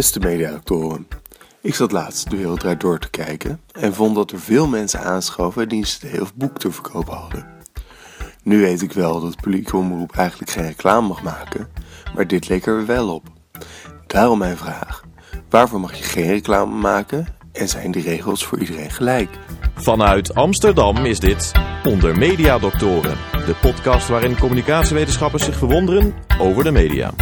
Beste mediaactoren. Ik zat laatst de wereld draait door te kijken en vond dat er veel mensen aanschoven die een cd of boek te verkopen hadden. Nu weet ik wel dat publieke omroep eigenlijk geen reclame mag maken, maar dit leek er wel op. Daarom mijn vraag: waarvoor mag je geen reclame maken en zijn die regels voor iedereen gelijk? Vanuit Amsterdam is dit Onder Media Doctoren, de podcast waarin communicatiewetenschappers zich verwonderen over de media.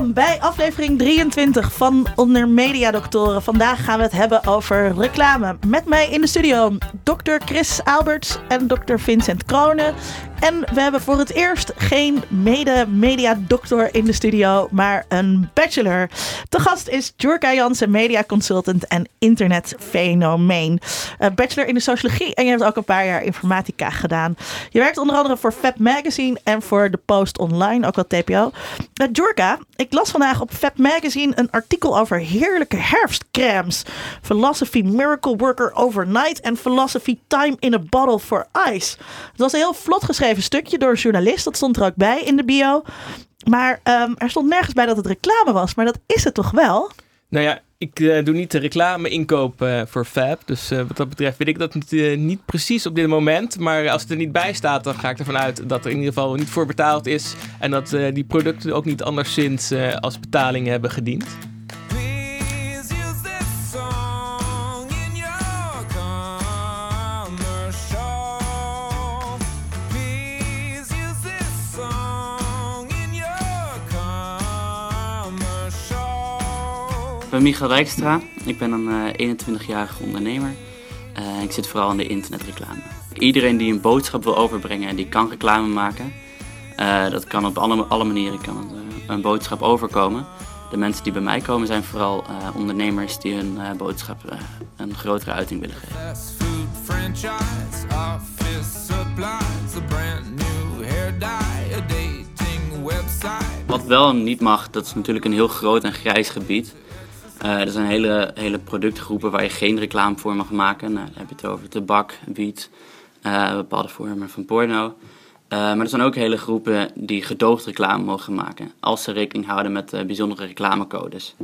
Welkom bij aflevering 23 van Onder Media Doctoren. Vandaag gaan we het hebben over reclame. Met mij in de studio Dr. Chris Alberts en Dr. Vincent Kronen. En we hebben voor het eerst geen mede-media-doctor in de studio, maar een bachelor. De gast is Jurka Jansen, media consultant en internetfenomeen. Uh, bachelor in de sociologie en je hebt ook een paar jaar informatica gedaan. Je werkt onder andere voor Fab Magazine en voor The Post Online, ook wel TPO. Uh, Jurka, ik las vandaag op Fab Magazine een artikel over heerlijke herfstcremes. Philosophy Miracle Worker Overnight en Philosophy Time in a Bottle for Ice. Het was heel vlot geschreven een stukje door een journalist. Dat stond er ook bij in de bio. Maar um, er stond nergens bij dat het reclame was. Maar dat is het toch wel? Nou ja, ik uh, doe niet de reclame inkoop uh, voor Fab. Dus uh, wat dat betreft weet ik dat niet, niet, precies op dit moment. Maar als het er niet bij staat, dan ga ik ervan uit dat er in ieder geval niet voor betaald is. En dat die producten ook niet anderszins als betaling hebben gediend. Ik ben Michael Rijkstra. Ik ben een 21-jarige ondernemer. Uh, ik zit vooral in de internetreclame. Iedereen die een boodschap wil overbrengen, die kan reclame maken. Uh, dat kan op alle, alle manieren kan een boodschap overkomen. De mensen die bij mij komen zijn vooral ondernemers die hun boodschap een grotere uiting willen geven. Wat wel niet mag, dat is natuurlijk een heel groot en grijs gebied. Uh, er zijn hele, hele productgroepen waar je geen reclame voor mag maken. Nou, dan heb je het over tabak, wiet, uh, bepaalde vormen van porno. Uh, maar er zijn ook hele groepen die gedoogd reclame mogen maken. Als ze rekening houden met bijzondere reclamecodes.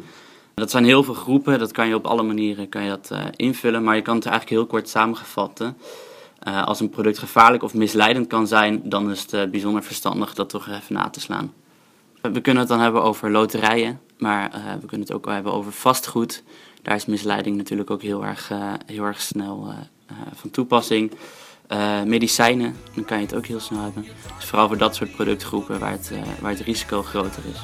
Dat zijn heel veel groepen, dat kan je op alle manieren kan je dat, invullen. Maar je kan het eigenlijk heel kort samenvatten. als een product gevaarlijk of misleidend kan zijn, dan is het bijzonder verstandig dat toch even na te slaan. We kunnen het dan hebben over loterijen, maar uh, we kunnen het ook hebben over vastgoed. Daar is misleiding natuurlijk ook heel erg, uh, heel erg snel uh, van toepassing. medicijnen, dan kan je het ook heel snel hebben. Dus vooral voor dat soort productgroepen waar het, waar het risico groter is.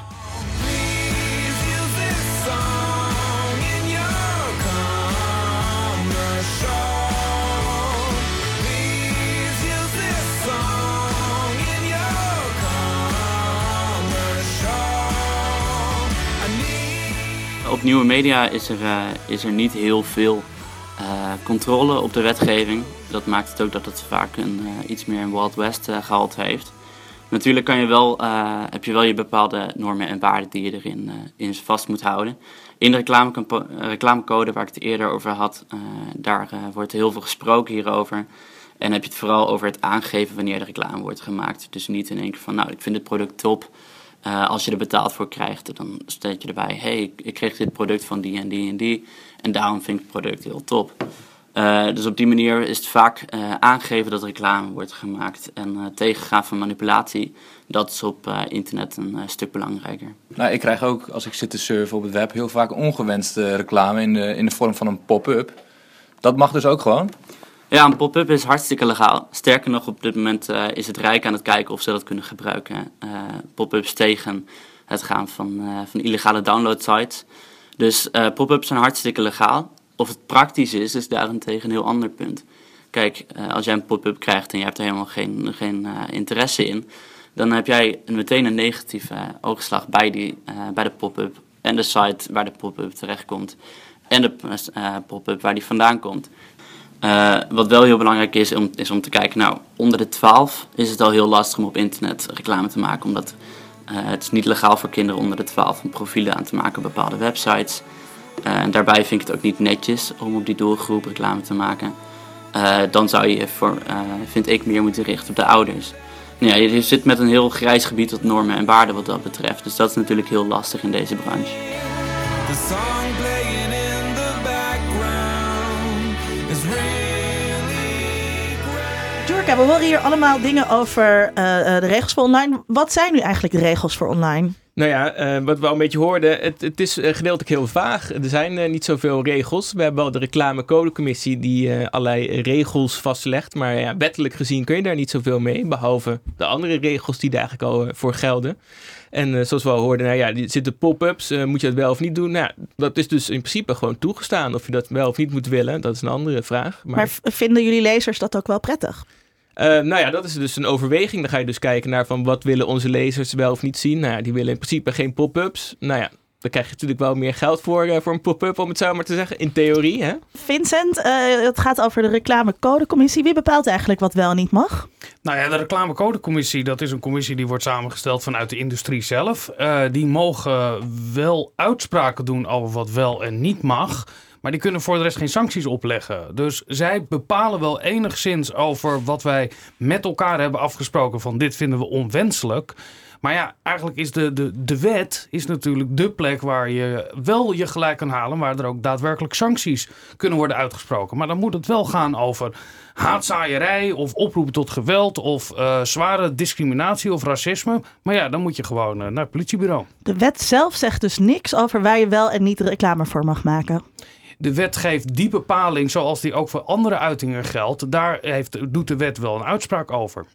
Op nieuwe media is er, uh, is er niet heel veel uh, controle op de wetgeving. Dat maakt het ook dat het vaak een, uh, iets meer een Wild West gehalte heeft. Natuurlijk kan je wel, heb je wel je bepaalde normen en waarden die je erin in vast moet houden. In de reclamecode waar ik het eerder over had, daar wordt heel veel gesproken hierover. En heb je het vooral over het aangeven wanneer de reclame wordt gemaakt. Dus niet in één keer van, nou, ik vind het product top. Uh, als je er betaald voor krijgt, dan staat je erbij: hey, ik kreeg dit product van die en die en die. En daarom vind ik het product heel top. Uh, dus op die manier is het vaak uh, aangegeven dat reclame wordt gemaakt. En tegengaan van manipulatie, dat is op internet een stuk belangrijker. Nou, ik krijg ook, als ik zit te surfen op het web, heel vaak ongewenste reclame in de, in de vorm van een pop-up. Dat mag dus ook gewoon? Ja, een pop-up is hartstikke legaal. Sterker nog, op dit moment uh, is het Rijk aan het kijken of ze dat kunnen gebruiken. Uh, pop-ups tegen het gaan van, uh, van illegale downloadsites. Dus pop-ups zijn hartstikke legaal. Of het praktisch is, is daarentegen een heel ander punt. Kijk, als jij een pop-up krijgt en je hebt er helemaal geen, geen interesse in, dan heb jij meteen een negatieve oogslag bij, die, bij de pop-up en de site waar de pop-up terechtkomt en de pop-up waar die vandaan komt. Uh, wat wel heel belangrijk is, om, is om te kijken, nou, onder de 12 is het al heel lastig om op internet reclame te maken. Omdat uh, het is niet legaal voor kinderen onder de 12 om profielen aan te maken op bepaalde websites. Uh, en daarbij vind ik het ook niet netjes om op die doelgroep reclame te maken. dan zou je, voor, vind ik, meer moeten richten op de ouders. ja, je zit met een heel grijs gebied tot normen en waarden wat dat betreft. Dus dat is natuurlijk heel lastig in deze branche. We horen hier allemaal dingen over eh, eh, de regels voor online. Wat zijn nu eigenlijk de regels voor online? Nou ja, eh, wat we al een beetje hoorden, het, het is gedeeltelijk heel vaag. Er zijn niet zoveel regels. We hebben wel de reclamecodecommissie die allerlei regels vastlegt. Maar ja, wettelijk gezien kun je daar niet zoveel mee. Behalve de andere regels die daar eigenlijk al voor gelden. En zoals we al hoorden, nou ja, zitten pop-ups. moet je dat wel of niet doen? Nou, ja, dat is dus in principe gewoon toegestaan. Of je dat wel of niet moet willen, dat is een andere vraag. Maar, v- vinden jullie lezers dat ook wel prettig? Eh, nou ja, dat is dus een overweging. Dan ga je dus kijken naar van wat willen onze lezers wel of niet zien. Nou ja, die willen in principe geen pop-ups. Nou ja, daar krijg je natuurlijk wel meer geld voor, eh, voor een pop-up, om het zo maar te zeggen. In theorie, hè? Vincent, eh, het gaat over de reclamecodecommissie. Wie bepaalt eigenlijk wat wel en niet mag? Nou ja, de reclamecodecommissie, dat is een commissie die wordt samengesteld vanuit de industrie zelf. Eh, die mogen wel uitspraken doen over wat wel en niet mag. Maar die kunnen voor de rest geen sancties opleggen. Dus zij bepalen wel enigszins over wat wij met elkaar hebben afgesproken. Van dit vinden we onwenselijk. Maar ja, eigenlijk is de, de, de wet is natuurlijk de plek waar je wel je gelijk kan halen. Waar er ook daadwerkelijk sancties kunnen worden uitgesproken. Maar dan moet het wel gaan over haatzaaierij of oproepen tot geweld of eh, zware discriminatie of racisme. Maar ja, dan moet je gewoon eh, naar het politiebureau. De wet zelf zegt dus niks over waar je wel en niet reclame voor mag maken. De wet geeft die bepaling zoals die ook voor andere uitingen geldt. Daar heeft, doet de wet wel een uitspraak over.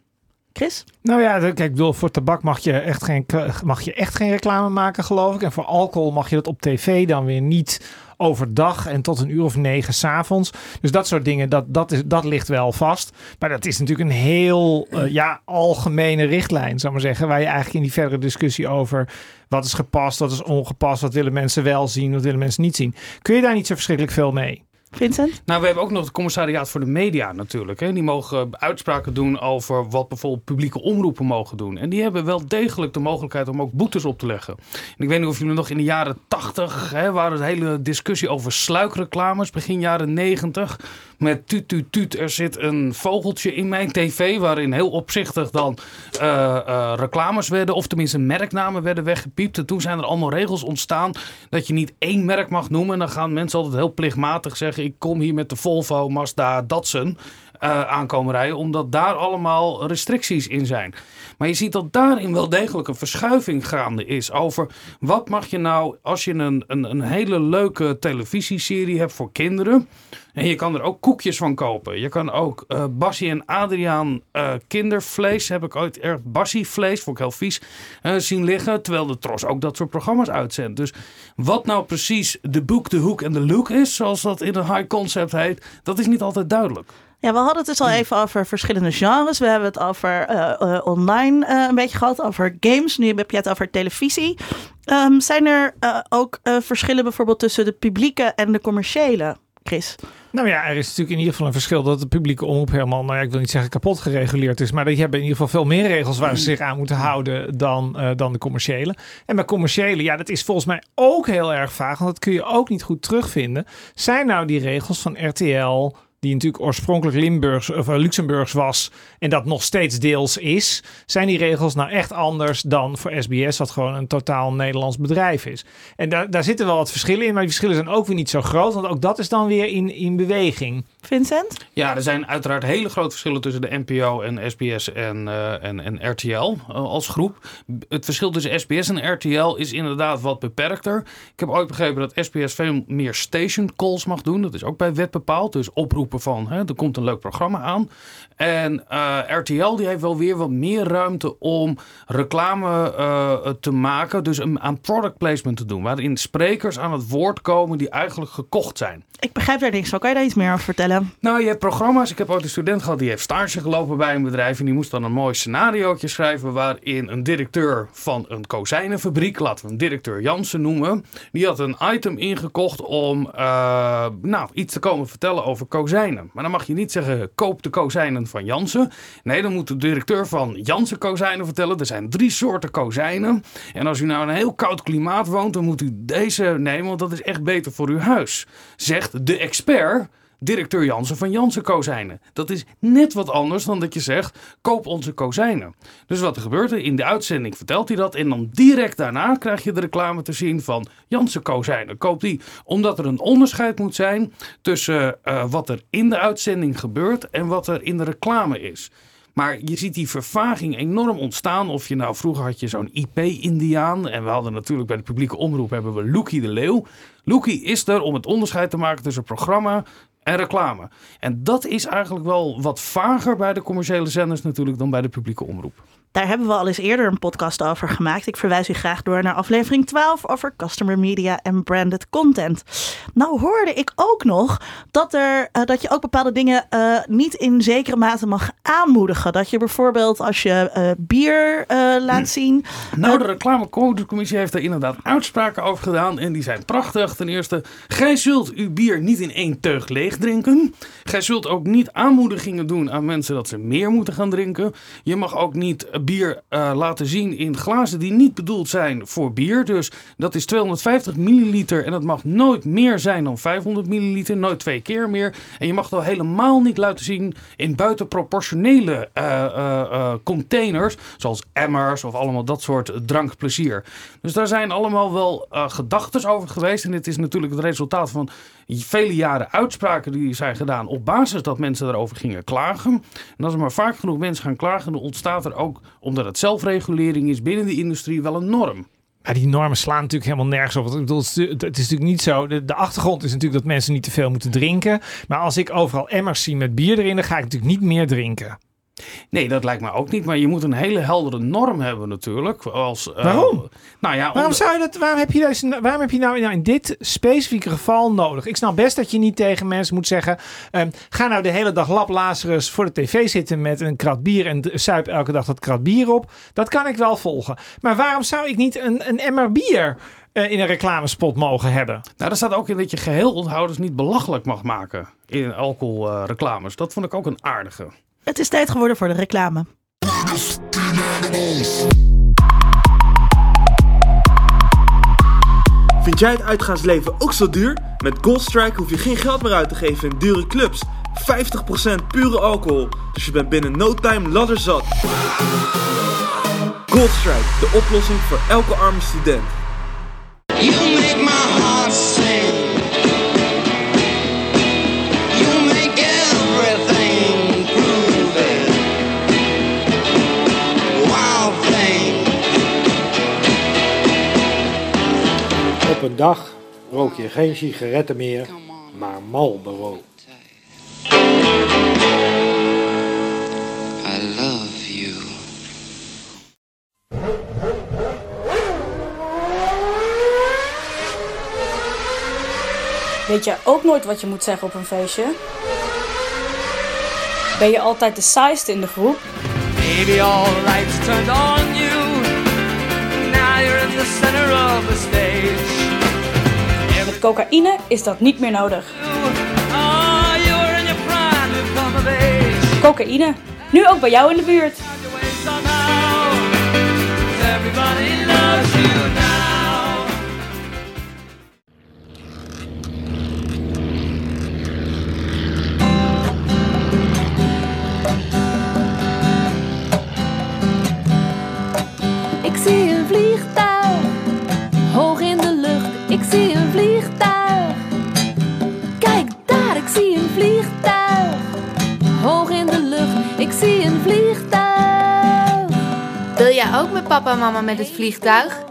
Chris? Nou ja, kijk, ik bedoel, voor tabak mag je, echt geen, mag je echt geen reclame maken, geloof ik. En voor alcohol mag je dat op tv dan weer niet overdag en tot een uur of negen s'avonds. Dus dat soort dingen, dat, dat, is, dat ligt wel vast. Maar dat is natuurlijk een heel eh, ja, algemene richtlijn, zou maar zeggen. Waar je eigenlijk in die verdere discussie over wat is gepast, wat is ongepast, wat willen mensen wel zien, wat willen mensen niet zien. Kun je daar niet zo verschrikkelijk veel mee? Vincent? Nou, we hebben ook nog het commissariaat voor de media natuurlijk. Hè. Die mogen uitspraken doen over wat bijvoorbeeld publieke omroepen mogen doen. En die hebben wel degelijk de mogelijkheid om ook boetes op te leggen. En ik weet niet of jullie nog in de jaren 80 hè, waren een hele discussie over sluikreclames, begin jaren 90. Met tuut, tuut, er zit een vogeltje in mijn tv, waarin heel opzichtig dan eh, reclames werden, of tenminste merknamen werden weggepiept. En toen zijn er allemaal regels ontstaan dat je niet één merk mag noemen. En dan gaan mensen altijd heel plichtmatig zeggen, ik kom hier met de Volvo, Mazda, Datsun aankomen rijden, omdat daar allemaal restricties in zijn. Maar je ziet dat daarin wel degelijk een verschuiving gaande is over wat mag je nou als je een, een, een hele leuke televisieserie hebt voor kinderen. En je kan er ook koekjes van kopen. Je kan ook eh Bassie en Adriaan eh, kindervlees, heb ik ooit erg Bassie-vlees, vond ik heel vies, eh, zien liggen. Terwijl de Tros ook dat soort programma's uitzendt. Dus wat nou precies de boek, de hoek en de look is, zoals dat in een high concept heet, dat is niet altijd duidelijk. Ja, we hadden het dus al even over verschillende genres. We hebben het over eh, eh, online eh, een beetje gehad, over games. Nu heb je het over televisie. Ehm, zijn er ook verschillen bijvoorbeeld tussen de publieke en de commerciële, Chris? Nou ja, er is natuurlijk in ieder geval een verschil dat de publieke omroep helemaal, nou ja, ik wil niet zeggen kapot gereguleerd is, maar die hebben in ieder geval veel meer regels waar ze zich aan moeten houden dan, dan de commerciële. En bij commerciële, ja, dat is volgens mij ook heel erg vaag, want dat kun je ook niet goed terugvinden. Zijn nou die regels van RTL, die natuurlijk oorspronkelijk Limburgs of eh, Luxemburgs was en dat nog steeds deels is, zijn die regels nou echt anders dan voor SBS, wat gewoon een totaal Nederlands bedrijf is. En daar, daar zitten wel wat verschillen in, maar die verschillen zijn ook weer niet zo groot, want ook dat is dan weer in, in beweging. Vincent? Ja, er zijn uiteraard hele grote verschillen tussen de NPO en SBS en, eh, en, en RTL eh, als groep. Het verschil tussen SBS en RTL is inderdaad wat beperkter. Ik heb ooit begrepen dat SBS veel meer station calls mag doen. Dat is ook bij wet bepaald. Dus oproepen van, hè, er komt een leuk programma aan. En eh, RTL die heeft wel weer wat meer ruimte om reclame eh, te maken. Dus een, aan product placement te doen. Waarin sprekers aan het woord komen die eigenlijk gekocht zijn. Ik begrijp daar niks van. Kan je daar iets meer over vertellen? Nou, je hebt programma's. Ik heb ooit een student gehad die heeft stage gelopen bij een bedrijf. En die moest dan een mooi scenariootje schrijven. Waarin een directeur van een kozijnenfabriek, laten we hem directeur Jansen noemen. Die had een item ingekocht om eh, nou, iets te komen vertellen over kozijnen. Maar dan mag je niet zeggen: koop de kozijnen van Jansen. Nee, dan moet de directeur van Jansen kozijnen vertellen. Er zijn drie soorten kozijnen. En als u nou in een heel koud klimaat woont, dan moet u deze nemen. Want dat is echt beter voor uw huis. Zegt de expert directeur Jansen van Jansen Kozijnen. Dat is net wat anders dan dat je zegt, koop onze kozijnen. Dus wat er gebeurt er, in de uitzending vertelt hij dat en dan direct daarna krijg je de reclame te zien van Jansen Kozijnen. Koop die, omdat er een onderscheid moet zijn tussen eh, wat er in de uitzending gebeurt en wat er in de reclame is. Maar je ziet die vervaging enorm ontstaan. Of je nou, vroeger had je zo'n IP-Indiaan. En we hadden natuurlijk bij de publieke omroep hebben we Loekie de Leeuw. Loekie is er om het onderscheid te maken tussen programma en reclame. En dat is eigenlijk wel wat vager bij de commerciële zenders natuurlijk dan bij de publieke omroep. Daar hebben we al eens eerder een podcast over gemaakt. Ik verwijs u graag door naar aflevering 12 over customer media en branded content. Nou hoorde ik ook nog dat, er, eh, dat je ook bepaalde dingen eh, niet in zekere mate mag aanmoedigen. Dat je bijvoorbeeld als je eh, bier laat zien. Nou, de reclamecodecommissie heeft daar inderdaad uitspraken over gedaan. En die zijn prachtig. Ten eerste, gij zult uw bier niet in één teug leeg drinken. Gij zult ook niet aanmoedigingen doen aan mensen dat ze meer moeten gaan drinken. Je mag ook niet bier eh, laten zien in glazen die niet bedoeld zijn voor bier. Dus dat is 250 milliliter en dat mag nooit meer zijn dan 500 milliliter. Nooit twee keer meer. En je mag het al helemaal niet laten zien in buitenproportionele eh, eh, containers. Zoals emmers of allemaal dat soort drankplezier. Dus daar zijn allemaal wel gedachten over geweest. En dit is natuurlijk het resultaat van vele jaren uitspraken die zijn gedaan op basis dat mensen daarover gingen klagen. En als er maar vaak genoeg mensen gaan klagen, dan ontstaat er ook, omdat het zelfregulering is binnen de industrie, wel een norm. Ja, die normen slaan natuurlijk helemaal nergens op. Ik bedoel, het, is, het is natuurlijk niet zo. De, de achtergrond is natuurlijk dat mensen niet te veel moeten drinken. Maar als ik overal emmers zie met bier erin, dan ga ik natuurlijk niet meer drinken. Nee, dat lijkt me ook niet. Maar je moet een hele heldere norm hebben natuurlijk. Als, eh, Waarom? Nou ja, Waarom, om- zou je dat, waarom, heb je deze, waarom heb je nou, nou in dit specifieke geval nodig? Ik snap best dat je niet tegen mensen moet zeggen... ehm, ga nou de hele dag lap Lazarus voor de tv zitten met een krat bier... en suip elke dag dat krat bier op. Dat kan ik wel volgen. Maar waarom zou ik niet een, een emmer bier eh, in een reclamespot mogen hebben? Nou, daar staat ook in dat je geheel onthouders niet belachelijk mag maken in alcoholreclames. dat vond ik ook een aardige. Het is tijd geworden voor de reclame. Vind jij het uitgaansleven ook zo duur? Met Goldstrike hoef je geen geld meer uit te geven in dure clubs. 50% pure alcohol, dus je bent binnen no time ladderzat. Goldstrike, de oplossing voor elke arme student. Dag rook je geen sigaretten meer, maar Marlboro. I love you. Weet je ook nooit wat je moet zeggen op een feestje? Ben je altijd de saaiste in de groep? Maybe all the lights turned on you. Now you're in the center of the stage. Met cocaïne is dat niet meer nodig. Cocaïne, nu ook bij jou in de buurt. Ik zie een vliegtuig, vliegtuig. Wil jij ook met papa en mama met het vliegtuig?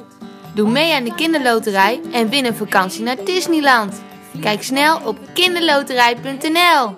Doe mee aan de kinderloterij en win een vakantie naar Disneyland. Kijk snel op kinderloterij.nl.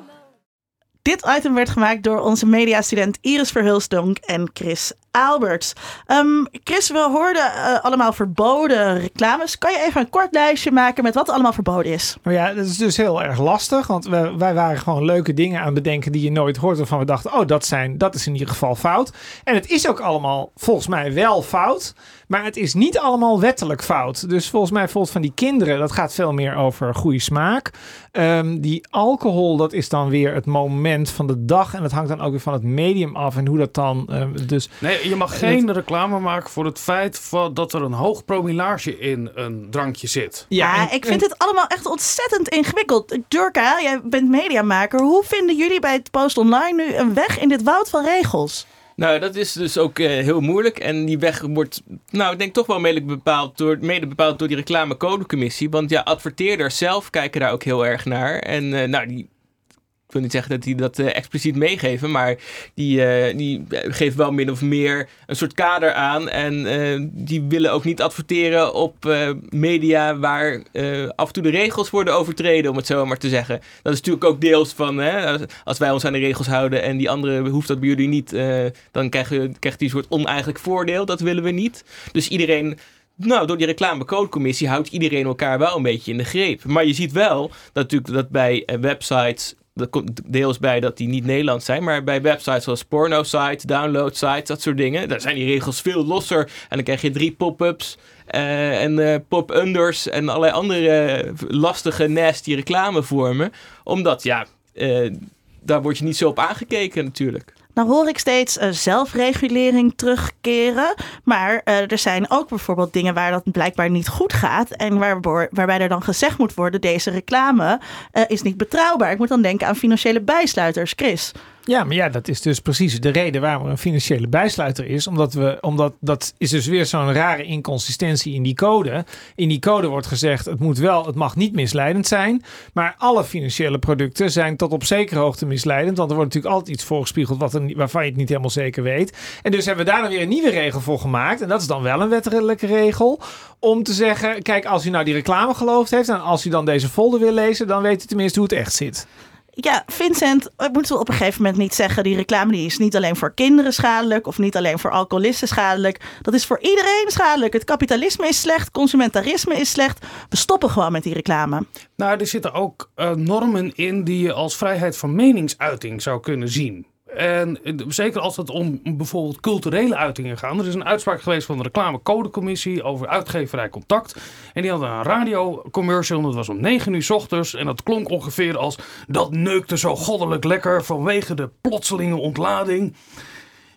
Dit item werd gemaakt door onze mediastudent Iris Verhulsdonk en Chris Alberts. Ehm, Chris, we hoorden eh, allemaal verboden reclames. Kan je even een kort lijstje maken met wat allemaal verboden is? Maar ja, dat is dus heel erg lastig. Want we, wij waren gewoon leuke dingen aan het bedenken die je nooit hoort. Waarvan we dachten, oh, dat, zijn, dat is in ieder geval fout. En het is ook allemaal volgens mij wel fout. Maar het is niet allemaal wettelijk fout. Dus volgens mij, bijvoorbeeld van die kinderen, dat gaat veel meer over goede smaak. Ehm, die alcohol, dat is dan weer het moment van de dag. En dat hangt dan ook weer van het medium af. En hoe dat dan. ehm, dus Nee, je mag geen reclame maken voor het feit van dat er een hoog promillage in een drankje zit. Ja, ik vind het allemaal echt ontzettend ingewikkeld. Durka, jij bent mediamaker. Hoe vinden jullie bij het Post Online nu een weg in dit woud van regels? Nou, dat is dus ook eh, heel moeilijk. En die weg wordt, nou, ik denk toch wel mede bepaald door, mede bepaald door die reclamecodecommissie. Want ja, adverteerders zelf kijken daar ook heel erg naar. En eh, nou, die ik wil niet zeggen dat die dat eh, expliciet meegeven, maar die, eh, die geven wel min of meer een soort kader aan. En eh, die willen ook niet adverteren op eh, media waar eh, af en toe de regels worden overtreden, om het zo maar te zeggen. Dat is natuurlijk ook deels van, hè, als- wij ons aan de regels houden en die andere hoeft dat bij jullie niet, eh, dan krijgen, krijgt die een soort oneigenlijk voordeel. Dat willen we niet. Dus iedereen nou, door die reclamecodecommissie houdt iedereen elkaar wel een beetje in de greep. Maar je ziet wel dat natuurlijk dat bij eh, websites, dat komt deels bij dat die niet Nederlands zijn, maar bij websites zoals porno-sites, download-sites, dat soort dingen, daar zijn die regels veel losser. En dan krijg je drie pop-ups eh, en eh, pop-unders en allerlei andere eh, lastige, nasty reclamevormen. Omdat, ja, daar word je niet zo op aangekeken natuurlijk. Nou hoor ik steeds eh, zelfregulering terugkeren. Maar eh, er zijn ook bijvoorbeeld dingen waar dat blijkbaar niet goed gaat. En waarbij er dan gezegd moet worden: deze reclame eh, is niet betrouwbaar. Ik moet dan denken aan financiële bijsluiters. Chris. Ja, maar ja, dat is dus precies de reden waarom er een financiële bijsluiter is. Omdat we, omdat dat is dus weer zo'n rare inconsistentie in die code. In die code wordt gezegd, het moet wel, het mag niet misleidend zijn. Maar alle financiële producten zijn tot op zekere hoogte misleidend. Want er wordt natuurlijk altijd iets voorgespiegeld wat er, waarvan je het niet helemaal zeker weet. En dus hebben we daar dan weer een nieuwe regel voor gemaakt. En dat is dan wel een wettelijke regel. Om te zeggen, kijk, als u nou die reclame geloofd heeft. En als u dan deze folder wil lezen, dan weet u tenminste hoe het echt zit. Ja, Vincent, eh, moeten we op een gegeven moment niet zeggen: die reclame die is niet alleen voor kinderen schadelijk of niet alleen voor alcoholisten schadelijk. Dat is voor iedereen schadelijk. Het kapitalisme is slecht, consumentarisme is slecht. We stoppen gewoon met die reclame. Nou, er zitten ook eh, normen in die je als vrijheid van meningsuiting zou kunnen zien. En eh, zeker als het om bijvoorbeeld culturele uitingen gaat. Er is een uitspraak geweest van de reclamecodecommissie over uitgeverij Contact. En die hadden een radiocommercial dat was om 9 uur 's ochtends. En dat klonk ongeveer als dat neukte zo goddelijk lekker vanwege de plotselinge ontlading.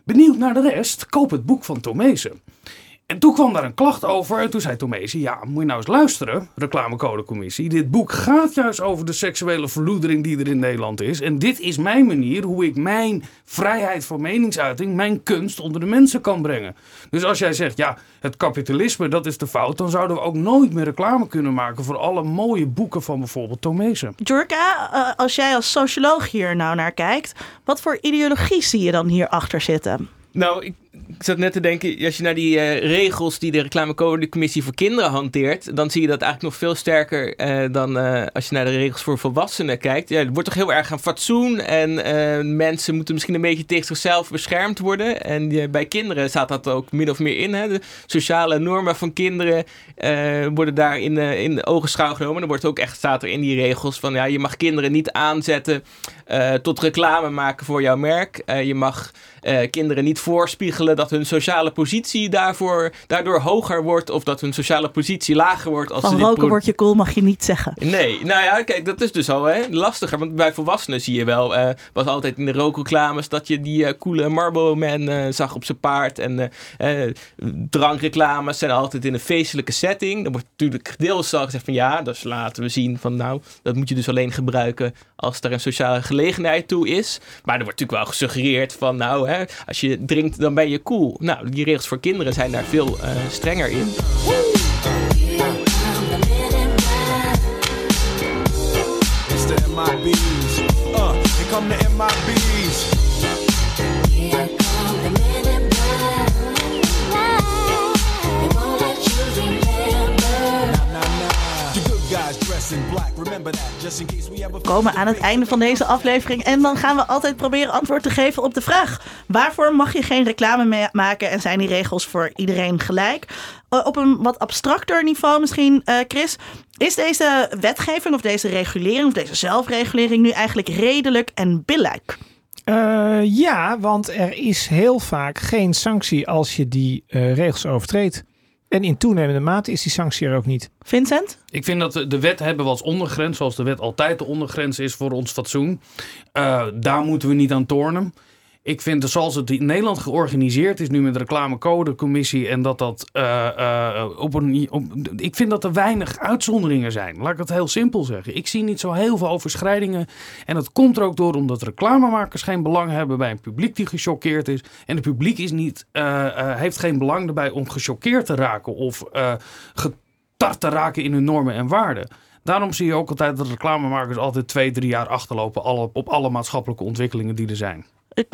Benieuwd naar de rest, koop het boek van Tomezen. En toen kwam daar een klacht over. En toen zei Tomezen, ja, moet je nou eens luisteren, reclamecodecommissie. Dit boek gaat juist over de seksuele verloedering die er in Nederland is. En dit is mijn manier hoe ik mijn vrijheid van meningsuiting, mijn kunst onder de mensen kan brengen. Dus als jij zegt, ja, het kapitalisme, dat is de fout. Dan zouden we ook nooit meer reclame kunnen maken voor alle mooie boeken van bijvoorbeeld Tomezen. Jurka, eh, als jij als socioloog hier nou naar kijkt, wat voor ideologie zie je dan hierachter zitten? Nou, ik, ik zat net te denken, als je naar die eh, regels die de reclamecodecommissie voor kinderen hanteert, dan zie je dat eigenlijk nog veel sterker eh, dan eh, als je naar de regels voor volwassenen kijkt. Ja, er wordt toch heel erg aan fatsoen en mensen moeten misschien een beetje tegen zichzelf beschermd worden. En bij kinderen staat dat ook min of meer in. Hè? De sociale normen van kinderen worden daar in, in de genomen. Er wordt ook echt, staat er in die regels van, ja, je mag kinderen niet aanzetten tot reclame maken voor jouw merk. Je mag eh, kinderen niet voorspiegelen dat hun sociale positie daarvoor, daardoor hoger wordt of dat hun sociale positie lager wordt. Als ze Van dit roken pro- word je cool mag je niet zeggen. Nee, nou ja, kijk, dat is dus al hè, lastiger. Want bij volwassenen zie je wel, eh, was altijd in de rookreclames dat je die eh, coole Marlboro Man zag op zijn paard. En drankreclames zijn altijd in een feestelijke setting. Dan wordt natuurlijk deels al gezegd van ja, dus laten we zien van nou, dat moet je dus alleen gebruiken als er een sociale gelegenheid toe is. Maar er wordt natuurlijk wel gesuggereerd van nou, als je drinkt dan ben je cool. Nou, die regels voor kinderen zijn daar veel eh, strenger in. We komen aan het einde van deze aflevering en dan gaan we altijd proberen antwoord te geven op de vraag: waarvoor mag je geen reclame maken en zijn die regels voor iedereen gelijk? Op een wat abstracter niveau misschien, eh, Chris, is deze wetgeving of deze regulering of deze zelfregulering nu eigenlijk redelijk en billijk? Eh, ja, want er is heel vaak geen sanctie als je die eh, regels overtreedt. En in toenemende mate is die sanctie er ook niet. Vincent? Ik vind dat de- de wet hebben we als ondergrens, zoals de wet altijd de ondergrens is voor ons fatsoen. Eh, daar moeten we niet aan tornen. Ik vind, zoals het in Nederland georganiseerd is, nu met de reclamecodecommissie, en dat dat eh, eh, op een. Ik vind dat er weinig uitzonderingen zijn. Laat ik het heel simpel zeggen. Ik zie niet zo heel veel overschrijdingen. En dat komt er ook door omdat reclamemakers geen belang hebben bij een publiek die gechoqueerd is. En het publiek is niet, eh, heeft geen belang erbij om gechoqueerd te raken of getart te raken in hun normen en waarden. Daarom zie je ook altijd dat reclamemakers altijd twee, drie jaar achterlopen op alle maatschappelijke ontwikkelingen die er zijn.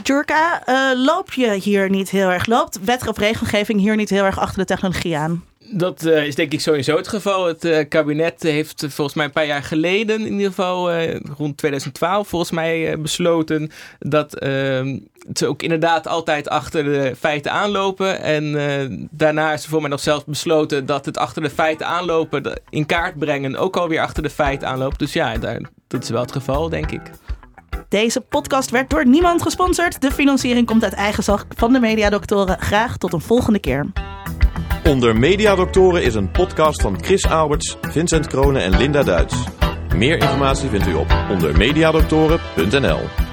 Jurka, eh, loop je hier niet heel erg? Loopt wet of regelgeving hier niet heel erg achter de technologie aan? Dat eh, is denk ik sowieso het geval. Het eh, kabinet heeft volgens mij een paar jaar geleden, in ieder geval rond 2012, volgens mij besloten dat ehm, ze ook inderdaad altijd achter de feiten aanlopen. En daarna is er voor mij nog zelfs besloten dat het achter de feiten aanlopen, in kaart brengen, ook alweer achter de feiten aanloopt. Dus ja, daar, dat is wel het geval, denk ik. Deze podcast werd door niemand gesponsord. De financiering komt uit eigen zak van de Mediadoktoren. Graag tot een volgende keer. Onder Mediadoktoren is een podcast van Chris Alberts, Vincent Kronen en Linda Duits. Meer informatie vindt u op ondermediadoktoren.nl.